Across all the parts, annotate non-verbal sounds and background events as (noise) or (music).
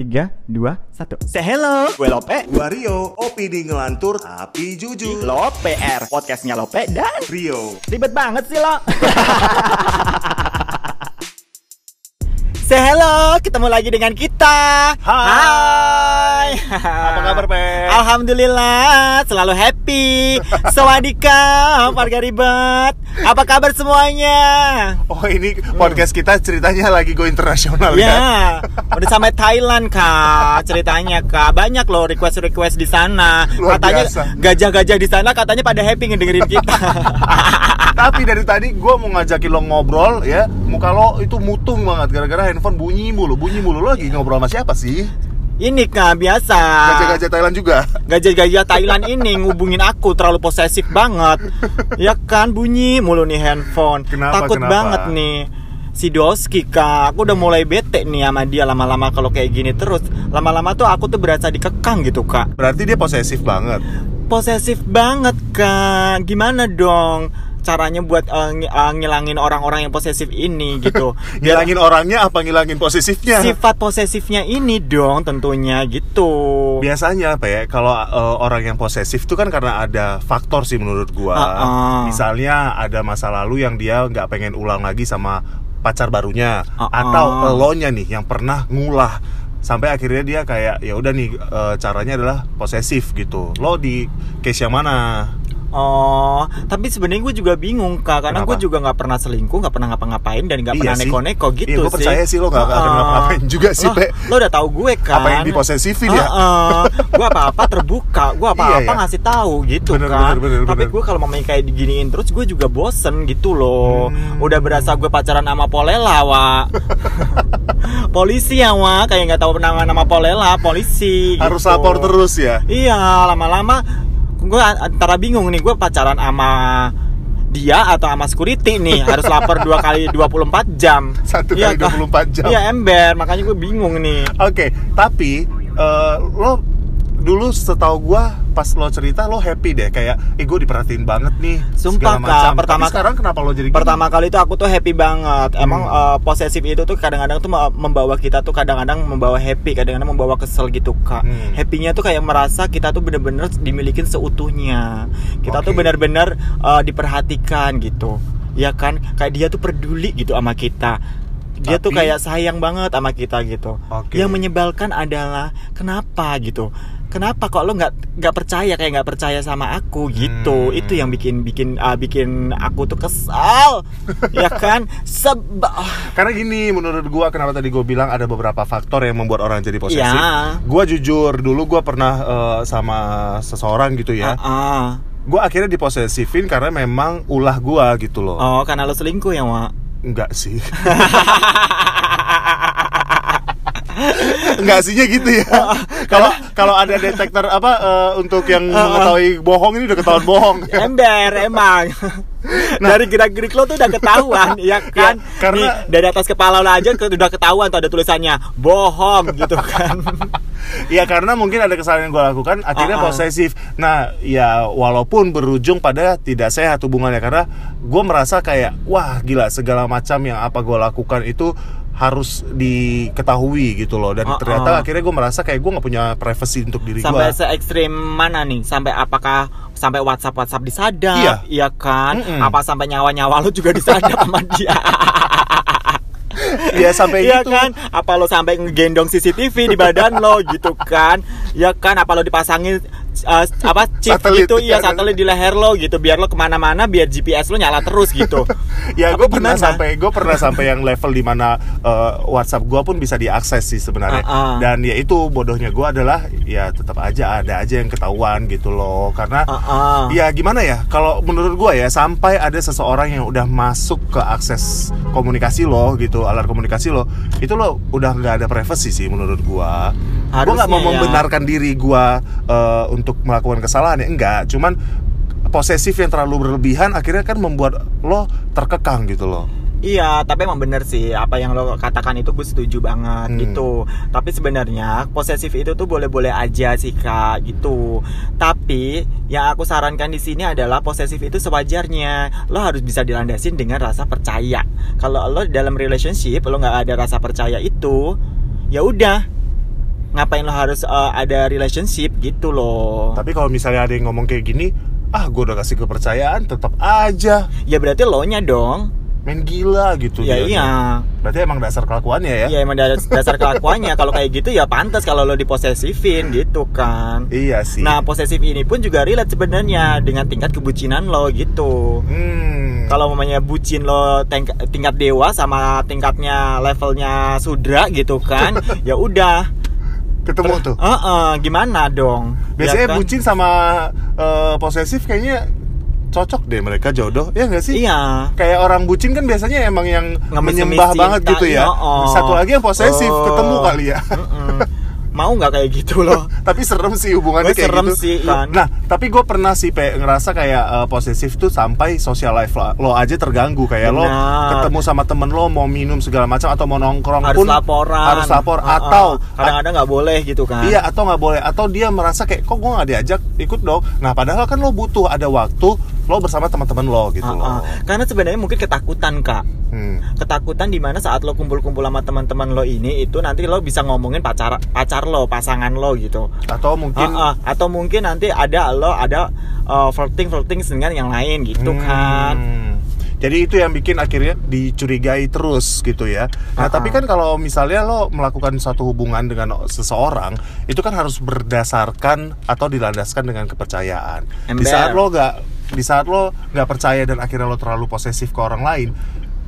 Tiga, dua, satu. Say hello, gue Lope. Wario, opini ngelantur tapi jujur. Lope R, podcastnya Lope dan Rio. ribet banget sih lo. (laughs) Say hello, ketemu lagi dengan kita. Hai. Apa kabar, Pe? Alhamdulillah, selalu happy. (laughs) Sawadika, warga ribet. Apa kabar semuanya? Oh ini podcast kita ceritanya lagi go internasional ya. Ya, udah sampai Thailand kak ceritanya kak banyak loh request request di sana. Luar katanya gajah-gajah di sana katanya pada happy ngedengerin kita. (laughs) Tapi dari tadi gue mau ngajakin lo ngobrol ya, muka lo itu mutung banget gara-gara handphone bunyi mulu, bunyi mulu lo lagi ngobrol sama siapa sih? ini kak biasa. Gajah-gajah Thailand juga. Gajah-gajah Thailand ini ngubungin aku terlalu posesif banget. ya kan bunyi mulu nih handphone. Kenapa, Takut kenapa? banget nih. Si Doski kak, aku udah mulai bete nih sama dia lama-lama kalau kayak gini terus. Lama-lama tuh aku tuh berasa dikekang gitu kak. Berarti dia posesif banget. posesif banget kak gimana dong caranya buat eh, ng- eh, ngilangin orang-orang yang posesif ini (laughs) gitu Biar Ngilangin orangnya apa ngilangin posesifnya? sifat posesifnya ini dong tentunya gitu Biasanya apa ya kalau uh, orang yang posesif itu kan karena ada faktor sih menurut gua. Uh-uh. Misalnya ada masa lalu yang dia nggak pengen ulang lagi sama pacar barunya Uh-uh. atau elonya nih yang pernah ngulah sampai akhirnya dia kayak ya udah nih uh, caranya adalah posesif gitu. Lo di case yang mana? Oh, tapi sebenarnya gue juga bingung kak, karena gue juga nggak pernah selingkuh, nggak pernah ngapa-ngapain dan nggak Iya pernah neko-neko gitu Iya, gue sih. percaya sih lo nggak akan Uh-uh. ngapa-ngapain juga sih, Lo- Pe. Lo udah tahu gue kan? Apa yang diposesifin ya? gue apa-apa terbuka, gue apa-apa Iya, iya. ngasih tahu gitu Bener, kan. bener, bener, tapi gue kalau mau kayak diginiin terus gue juga bosen gitu loh. Hmm. Udah berasa gue pacaran sama Polela, wa. (laughs) polisi ya, wa. Kayak nggak tahu penanganan nama Polela, polisi. Harus gitu. lapor terus ya. Iya, lama-lama gue antara bingung nih, gue pacaran sama dia atau sama security nih harus lapor dua kali 24 jam Satu Iya, kali Kak. 24 jam. iya ember makanya gue bingung nih Oke, tapi eh, lo dulu setahu gua pas lo cerita lo happy deh kayak eh gue diperhatiin banget nih Sumpah, Kak, macam. pertama- Tapi sekarang kenapa lo jadi gini? pertama kali itu aku tuh happy banget emang Hmm. eh, posesif itu tuh kadang-kadang tuh me- membawa kita tuh kadang-kadang membawa happy kadang-kadang membawa kesel gitu kak Hmm. happynya tuh kayak merasa kita tuh bener-bener dimilikin seutuhnya kita tuh Oke. bener-bener eh, diperhatikan gitu ya kan kayak dia tuh peduli gitu sama kita dia tuh Tapi- kayak sayang banget sama kita gitu Oke. yang menyebalkan adalah kenapa gitu kenapa kok lo nggak nggak percaya kayak nggak percaya sama aku gitu Hmm. itu yang bikin bikin ah, bikin aku tuh kesal (laughs) ya kan seba Karena gini menurut gua kenapa tadi gue bilang ada beberapa faktor yang membuat orang jadi posesif. Ya. Gua jujur dulu gua pernah eh, sama seseorang gitu ya. Ah, ah. Gua akhirnya diposesifin karena memang ulah gua gitu loh. oh karena lo selingkuh ya Wak Enggak sih. (laughs) Enggak sihnya gitu ya. (laughs) Kalau kalau ada detektor apa eh, untuk yang mengetahui bohong ini udah ketahuan bohong. (laughs) ember emang dari gerak-gerik lo tuh udah ketahuan (laughs) ya kan Ya, karena- Nih, dari atas kepala lo aja udah ketahuan tuh ada tulisannya bohong gitu kan Ya karena mungkin ada kesalahan yang gue lakukan akhirnya Ah, ah. posesif. Nah ya walaupun berujung pada tidak sehat hubungannya karena gue merasa kayak wah gila segala macam yang apa gue lakukan itu harus diketahui gitu loh dan ah. ternyata akhirnya gue merasa kayak gue nggak punya privacy untuk diri gue. sampai se ekstrim mana nih sampai apakah sampai WhatsApp WhatsApp disadap Iya. kan Mm-mm. apa sampai nyawa nyawa lo juga disadap sama (laughs) dia Iya sampai Iya gitu. kan apa lo sampai ngegendong CCTV di badan lo gitu kan ya kan apa lo dipasangin uh, apa chip Satelit. gitu iya satelit di leher lo gitu biar lo ke mana-mana biar GPS lo nyala terus gitu (laughs) Ya gue pernah sampai gue pernah sampai yang level di mana uh, WhatsApp gue pun bisa diakses sih sebenarnya. Ah, ah. Dan ya itu bodohnya gue adalah ya tetap aja ada aja yang ketahuan gitu loh karena Ah, ah. ya gimana ya kalau menurut gue ya sampai ada seseorang yang udah masuk ke akses komunikasi lo gitu alat komunikasi lo itu lo udah nggak ada privacy sih menurut gue. Gue nggak mau ya. membenarkan diri gue uh, untuk melakukan kesalahan ya enggak cuman posesif yang terlalu berlebihan akhirnya kan membuat lo terkekang gitu loh. Iya, tapi emang bener sih apa yang lo katakan itu gue setuju banget Hmm. gitu. Tapi sebenarnya posesif itu tuh boleh-boleh aja sih kak gitu. Tapi yang aku sarankan di sini adalah posesif itu sewajarnya. Lo harus bisa dilandasin dengan rasa percaya. Kalau lo dalam relationship lo nggak ada rasa percaya itu, ya udah ngapain lo harus uh, ada relationship gitu loh Tapi kalau misalnya ada yang ngomong kayak gini, ah gue udah kasih kepercayaan, tetap aja ya berarti lo nya dong main gila gitu. ya dianya. iya Berarti emang dasar kelakuannya ya? ya emang das- dasar kelakuannya kalau kayak gitu ya pantas kalau lo diposesifin gitu kan Iya sih. nah posesif ini pun juga relate sebenarnya dengan tingkat kebucinan lo gitu hmm. kalau mamanya bucin lo teng- tingkat dewa sama tingkatnya levelnya sudra gitu kan (laughs) ya udah ketemu tuh. Eh, eh, gimana dong Biasanya Ya kan? bucin sama eh, posesif kayaknya cocok deh mereka jodoh, ya nggak sih? iya Kayak orang bucin kan biasanya emang yang Ngemis-ngemis menyembah banget gitu ya. oh. Satu lagi yang posesif Oh. ketemu kali ya. Mm-mm. Mau nggak kayak gitu loh (laughs) tapi serem sih hubungannya kayak serem gitu. sih, kan. Nah, tapi gue pernah sih pe, ngerasa kayak eh, posesif tuh sampai social life lo, lo aja terganggu kayak lo Benar. ketemu sama temen lo mau minum segala macam atau mau nongkrong harus pun laporan harus lapor Uh-uh. atau kadang-kadang nggak boleh gitu kan Iya atau nggak boleh atau dia merasa kayak kok gue nggak diajak ikut dong. Nah padahal kan lo butuh ada waktu lo bersama teman-teman lo gitu Uh-uh. loh. karena sebenarnya mungkin ketakutan kak Hmm. ketakutan di mana saat lo kumpul-kumpul sama teman-teman lo ini itu nanti lo bisa ngomongin pacar pacar lo pasangan lo gitu Atau mungkin Uh-uh. atau mungkin nanti ada lo ada uh, flirting flirting dengan yang lain gitu Hmm. kan Jadi itu yang bikin akhirnya dicurigai terus gitu ya. Nah Uh-uh. tapi kan kalau misalnya lo melakukan suatu hubungan dengan seseorang itu kan harus berdasarkan atau dilandaskan dengan kepercayaan. Di Ember. saat lo nggak di saat lo nggak percaya dan akhirnya lo terlalu posesif ke orang lain,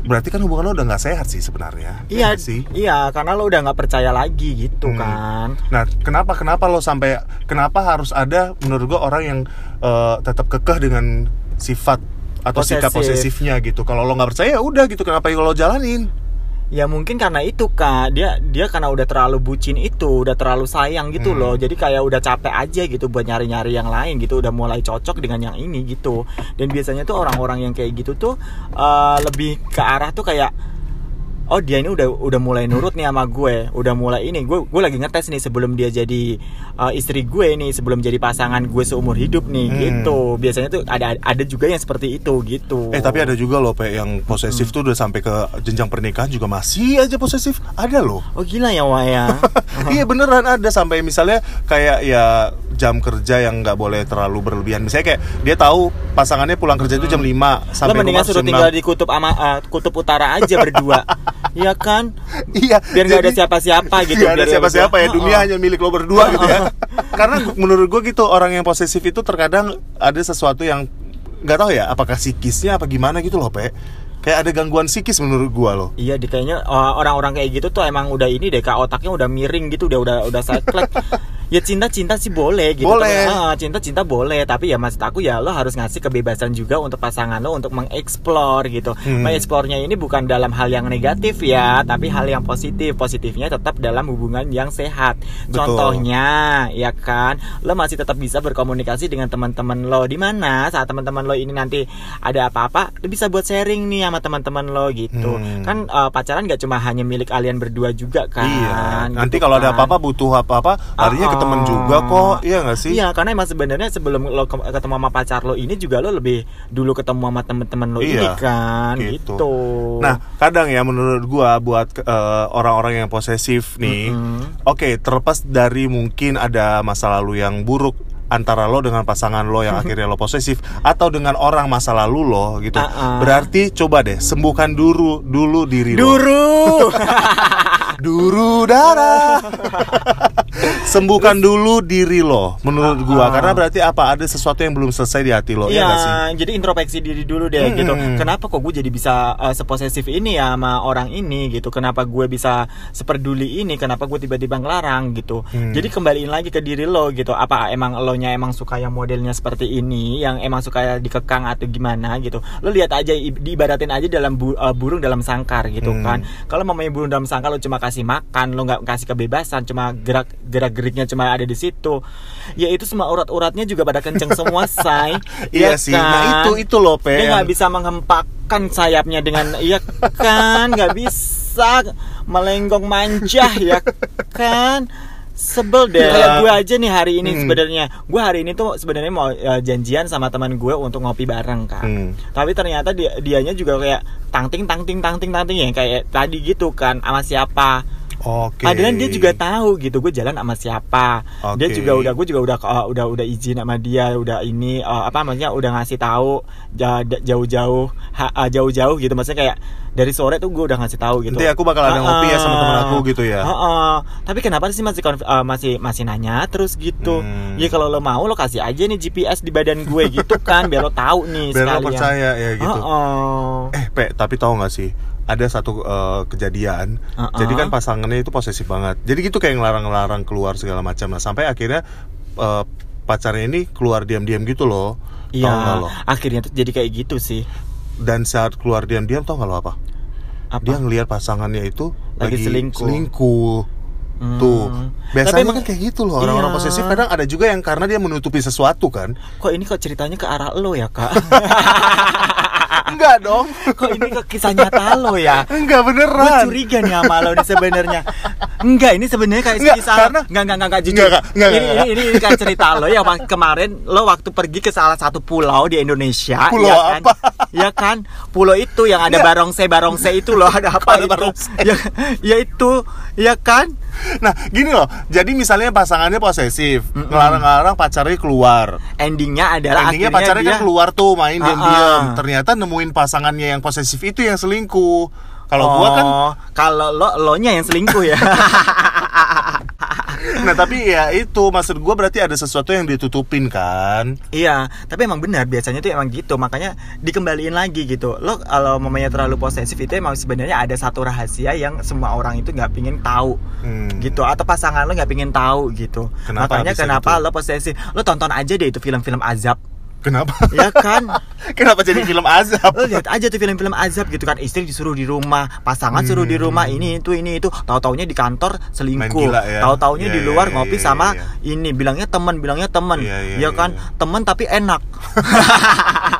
berarti kan hubungan lo udah nggak sehat sih sebenarnya. iya nggak sih. iya karena lo udah nggak percaya lagi gitu Hmm. kan Nah, kenapa kenapa lo sampai kenapa harus ada menurut gua orang yang eh, tetap kekeh dengan sifat atau sikap Posesif. posesifnya gitu. Kalau lo nggak percaya ya udah gitu. Kenapa lo jalanin? Ya mungkin karena itu kak. Dia dia karena udah terlalu bucin itu udah terlalu sayang gitu Hmm. loh. Jadi kayak udah capek aja gitu buat nyari nyari yang lain gitu. Udah mulai cocok dengan yang ini gitu. Dan biasanya tuh orang-orang yang kayak gitu tuh eh, lebih ke arah tuh kayak oh dia ini udah udah mulai nurut nih sama gue udah mulai ini gue gue lagi ngetes nih sebelum dia jadi eh, istri gue nih sebelum jadi pasangan gue seumur hidup nih Hmm. gitu biasanya tuh ada ada juga yang seperti itu gitu Eh tapi ada juga loh Pe yang posesif tuh udah sampai ke jenjang pernikahan juga masih aja posesif. Ada loh. oh gila ya Waya (laughs) iya beneran ada sampai misalnya kayak ya jam kerja yang nggak boleh terlalu berlebihan. Misalnya kayak dia tahu pasangannya pulang kerja itu jam 5 Lo sampai mendingan rumah suruh tinggal 6. di kutub ama eh, kutub utara aja berdua. (laughs) Iya kan? Iya, Biar nggak ada siapa-siapa (laughs) gitu. Nggak ada siapa-siapa ya, dunia Oh, hanya milik lo berdua gitu ya. (laughs) Karena menurut gue gitu orang yang posesif itu terkadang ada sesuatu yang nggak tahu ya, apakah psikisnya apa gimana gitu loh, Pe. Kayak ada gangguan psikis menurut gua loh. Iya, di kayaknya eh, orang-orang kayak gitu tuh emang udah ini deh, kak otaknya udah miring gitu, udah udah udah saklek. (laughs) ya cinta cinta sih boleh gitu. Boleh. Tapi, ah, cinta cinta boleh, tapi ya maksud aku ya lo harus ngasih kebebasan juga untuk pasangan lo untuk mengeksplor gitu. Hmm. Mengeksplornya ini bukan dalam hal yang negatif ya, tapi hal yang positif. Positifnya tetap dalam hubungan yang sehat. Betul. Contohnya, ya kan, lo masih tetap bisa berkomunikasi dengan teman-teman lo di mana saat teman-teman lo ini nanti ada apa-apa, lo bisa buat sharing nih sama teman-teman lo gitu. Hmm. Kan eh, pacaran gak cuma hanya milik kalian berdua juga kan. iya. Nanti gitu kalau ada kan. apa-apa butuh apa-apa, larinya ke Ah, temen juga kok. Iya nggak sih? Iya, karena emang sebenarnya sebelum lo ke- ketemu sama pacar lo ini juga lo lebih dulu ketemu sama temen-temen lo ini Iya, kan, gitu. gitu. Nah, kadang ya menurut gua buat eh, orang-orang yang posesif nih, Mm-mm. oke terlepas dari mungkin ada masa lalu yang buruk antara lo dengan pasangan lo yang (laughs) akhirnya lo posesif atau dengan orang masa lalu lo gitu. Ah-ah. Berarti coba deh sembuhkan dulu dulu diri lo. Duru. (laughs) Duru darah. (laughs) sembuhkan dulu diri lo menurut gua Ah-ah. karena berarti apa ada sesuatu yang belum selesai di hati lo ya Iya, nggak sih? jadi introspeksi diri dulu deh Hmm. gitu. Kenapa kok gue jadi bisa uh, seposesif ini ya sama orang ini gitu? Kenapa gue bisa seperduli ini? Kenapa gue tiba-tiba ngelarang gitu? Hmm. Jadi kembaliin lagi ke diri lo gitu. Apa emang lo nya emang suka yang modelnya seperti ini, yang emang suka dikekang atau gimana gitu? Lo lihat aja diibaratin aja dalam bu- uh, burung dalam sangkar gitu Hmm. kan. Kalau mamanya burung dalam sangkar lo cuma kasih makan, lo nggak kasih kebebasan, cuma gerak gerak geriknya cuma ada di situ. Ya itu semua urat-uratnya juga pada kenceng semua, (laughs) say. Iya Ya sih. Nah, kan? itu itu loh, Pe. Dia nggak bisa menghempakkan sayapnya dengan iya kan nggak bisa melenggong manja ya kan sebel deh Ya. kayak gue aja nih hari ini Hmm. sebenarnya gue hari ini tuh sebenarnya mau eh, janjian sama teman gue untuk ngopi bareng kan Hmm. tapi ternyata dia dianya juga kayak tangting tangting tangting tangting ya kayak tadi gitu kan sama siapa Oke. Padahal dia juga tahu gitu gue jalan sama siapa. Dia Oke. juga udah gue juga udah uh, udah udah izin sama dia, udah ini uh, apa maksudnya udah ngasih tahu jauh-jauh uh, jauh-jauh gitu maksudnya kayak dari sore tuh gue udah ngasih tahu gitu. Nanti aku bakal ada ngopi ya sama temen aku gitu ya. Heeh. Tapi kenapa sih masih konf- uh, masih masih nanya terus gitu? Hmm. Ya kalau lo mau lo kasih aja nih GPS di badan gue gitu kan biar lo tahu nih Biar lo percaya ya gitu. Heeh. Eh, Pe, tapi tahu nggak sih? Ada satu eh, kejadian. Uh-uh. Jadi kan pasangannya itu posesif banget. Jadi gitu kayak ngelarang-ngelarang keluar segala macam. Nah, sampai akhirnya eh, pacarnya ini keluar diam-diam gitu loh. Iya, akhirnya tuh jadi kayak gitu sih. Dan saat keluar diam-diam tau nggak lo apa? Apa? Dia ngelihat pasangannya itu Lagi lagi, selingkuh. selingkuh. Hmm. Tuh, biasanya Tapi emang- kan kayak gitu loh orang-orang Iya. posesif. Kadang ada juga yang karena dia menutupi sesuatu kan. Kok ini kok ceritanya ke arah lo ya kak? (laughs) Enggak dong. kok ini ke kisah nyata lo ya? Enggak Gue beneran. curiga nih sama lo nih sebenarnya. Enggak, ini sebenarnya kayak Enggak, kisah karena- enggak enggak enggak, enggak jujur. Enggak. Enggak, ini, enggak, ini, ini ini kayak cerita lo waktu kemarin lo waktu pergi ke salah satu pulau di Indonesia, Pulau ya kan? apa? Ya kan? Pulau itu yang ada Enggak. barongse barongse itu loh, ada apa ada itu? barongse? Ya, ya itu, ya kan? Nah, gini loh. Jadi misalnya pasangannya posesif, ngelarang-ngelarang pacarnya keluar. Endingnya adalah Endingnya akhirnya pacarnya dia kan keluar tuh main Ah, diam-diam. ah. Ternyata nemuin pasangannya yang posesif itu yang selingkuh. Kalau gua kan Oh, kalau lo lo nya yang selingkuh ya. (laughs) (laughs) nah tapi ya itu maksud gua berarti ada sesuatu yang ditutupin kan. Iya, tapi emang benar biasanya tuh emang gitu, makanya dikembaliin lagi gitu. Lo kalau mamanya terlalu posesif itu emang sebenarnya ada satu rahasia yang semua orang itu nggak pingin tahu, Hmm. gitu. Atau pasangan lo nggak pingin tahu gitu. Kenapa makanya kenapa gitu? lo posesif? Lo tonton aja deh itu film-film azab, Kenapa? ya kan? (laughs) Kenapa jadi film azab? lo lihat aja tuh film-film azab gitu kan istri disuruh di rumah pasangan suruh di rumah ini itu ini itu tahu taunya di kantor Hmm. Selingkuh gila ya. tahu taunya Iya, di luar iya, ngopi iya, sama iya. ini bilangnya teman bilangnya teman Iya, iya, ya iya, kan iya. teman tapi enak (laughs)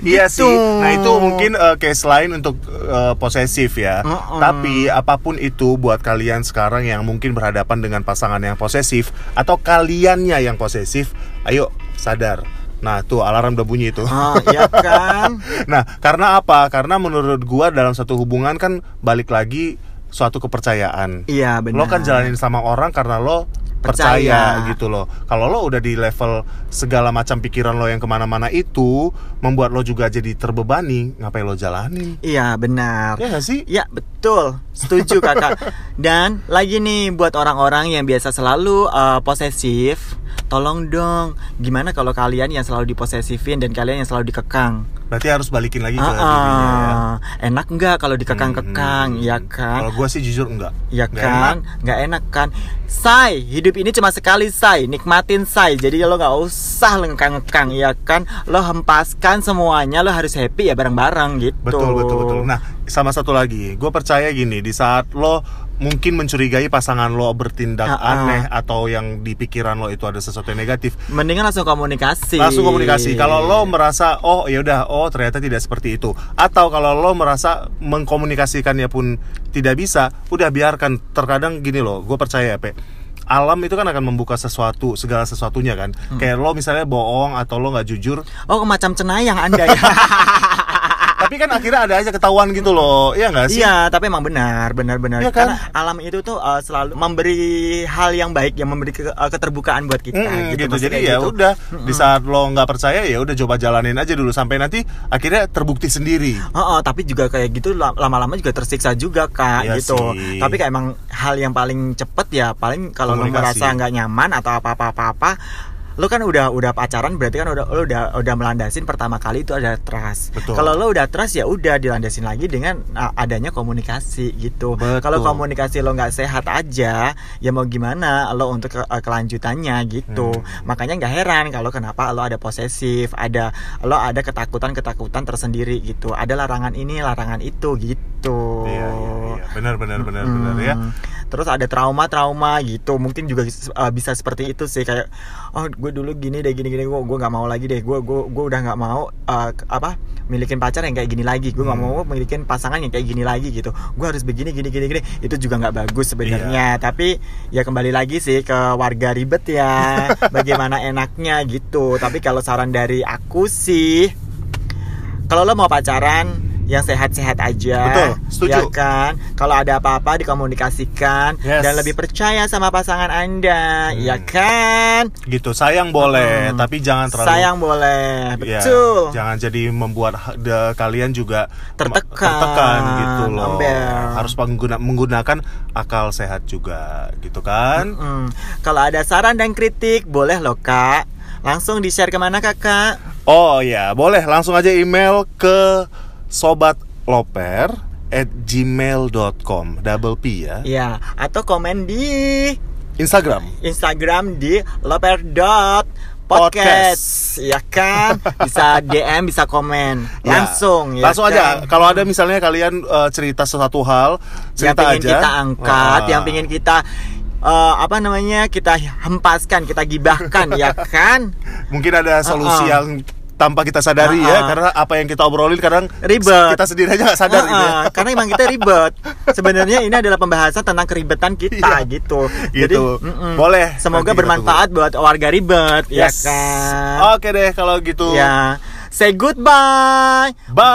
Iya Gitu. sih. Nah itu mungkin eh, case lain untuk eh, posesif ya. Mm-mm. Tapi apa pun itu buat kalian sekarang yang mungkin berhadapan dengan pasangan yang posesif atau kaliannya yang posesif, ayo sadar. Nah tuh alarm udah bunyi itu. Ah, ya kan (laughs) Nah karena apa? Karena menurut gua dalam satu hubungan kan balik lagi suatu kepercayaan. iya benar Lo kan jalanin sama orang karena lo Percaya. percaya, gitu loh. Kalau lo udah di level segala macam pikiran lo yang ke mana-mana itu membuat lo juga jadi terbebani, ngapain lo jalanin? iya benar Ya gak sih? Ya betul, setuju kakak. (laughs) Dan lagi nih buat orang-orang yang biasa selalu uh, posesif, tolong dong, gimana kalau kalian yang selalu diposesifin dan kalian yang selalu dikekang? Berarti harus balikin lagi ke Ah, dirinya ya. ah. Enak nggak kalau dikekang-kekang, Hmm, ya Kalau kan? gua sih jujur enggak. Ya Nggak kan, nggak enak kan? Say, hidup ini cuma sekali say, nikmatin say. Jadi lo nggak usah ngekang-ngekang, ya kan? Lo hempaskan semuanya, lo harus happy ya bareng-bareng gitu. Betul betul betul. Nah, sama satu lagi, gue percaya gini, di saat lo mungkin mencurigai pasangan lo bertindak Ah, ah. aneh atau yang di pikiran lo itu ada sesuatu yang negatif, Mendingan langsung komunikasi. langsung komunikasi. Kalau lo merasa oh ya udah oh ternyata tidak seperti itu, atau kalau lo merasa mengkomunikasikannya pun tidak bisa, udah biarkan. Terkadang gini loh, gue percaya pe. Alam itu kan akan membuka sesuatu, segala sesuatunya kan. Hmm. Kayak lo misalnya bohong atau lo nggak jujur, Oh, macam cenayang Anda ya. (laughs) tapi kan akhirnya ada aja ketahuan gitu loh, iya nggak sih? Iya, tapi emang benar, benar-benar. Iya kan? Karena alam itu tuh uh, selalu memberi hal yang baik, yang memberi ke- uh, keterbukaan buat kita. Mm, gitu, maksudnya jadi ya gitu. udah di saat lo nggak percaya ya udah coba jalanin aja dulu sampai nanti akhirnya terbukti sendiri Oh, oh, tapi juga kayak gitu la- lama-lama juga tersiksa juga kak Iya gitu. sih. Tapi kayak emang hal yang paling cepet ya paling kalau lo merasa nggak nyaman atau apa-apa-apa lo kan udah udah pacaran berarti kan udah lo udah udah melandasin pertama kali itu ada trust. Betul. Kalau lo udah trust ya udah dilandasin lagi dengan adanya komunikasi gitu. Kalau komunikasi lo nggak sehat aja ya mau gimana lo untuk ke- uh, kelanjutannya gitu. Hmm. Makanya nggak heran kalau kenapa lo ada posesif, ada lo ada ketakutan-ketakutan tersendiri gitu. Ada larangan ini, larangan itu gitu. iya iya iya benar benar benar Mm. benar ya Terus ada trauma-trauma gitu. Mungkin juga uh, bisa seperti itu sih kayak oh gue dulu gini deh gini gini gue gue nggak mau lagi deh. Gue gue gue udah nggak mau uh, apa milikin pacar yang kayak gini lagi. Gue nggak Hmm. mau milikin pasangan yang kayak gini lagi gitu. Gue harus begini gini gini gini. Itu juga nggak bagus sebenarnya. Tapi ya kembali lagi sih ke warga ribet ya. (laughs) Bagaimana enaknya gitu. Tapi kalau saran dari aku sih kalau lo mau pacaran yang sehat-sehat aja. Betul, setuju. Ya kan? Kalau ada apa-apa dikomunikasikan Yes. dan lebih percaya sama pasangan Anda, Hmm. ya kan? Gitu, sayang boleh, Hmm. tapi jangan terlalu Sayang boleh, Ya, betul. jangan jadi membuat de- kalian juga Tertekan, tertekan gitu loh. ember. Harus pengguna- menggunakan akal sehat juga, gitu kan? Mm. Kalau ada saran dan kritik, boleh loh kak. Langsung di share ke mana kakak? Oh ya, boleh langsung aja email ke sobatloper at gmail.com double P ya. Ya, atau komen di Instagram. Instagram di loper.podcast ya kan? Bisa DM bisa komen. Ya, langsung ya langsung aja. kan? kalau ada misalnya kalian eh, cerita sesuatu hal yang cerita pengen aja. kita angkat Ah. yang pengen kita eh, apa namanya kita hempaskan kita gibahkan ya kan? (laughs) Mungkin ada solusi Uh-uh. yang tanpa kita sadari ya Uh-uh. karena apa yang kita obrolin kadang Ribet. kita sendiri aja nggak sadar Ah, gitu ya. ah, karena emang kita ribet sebenarnya ini adalah pembahasan tentang keribetan kita Iya. gitu jadi Gitu. mm-mm. Boleh, semoga bermanfaat buat warga ribet ya Yes. kan oke deh kalau gitu ya say goodbye Bye.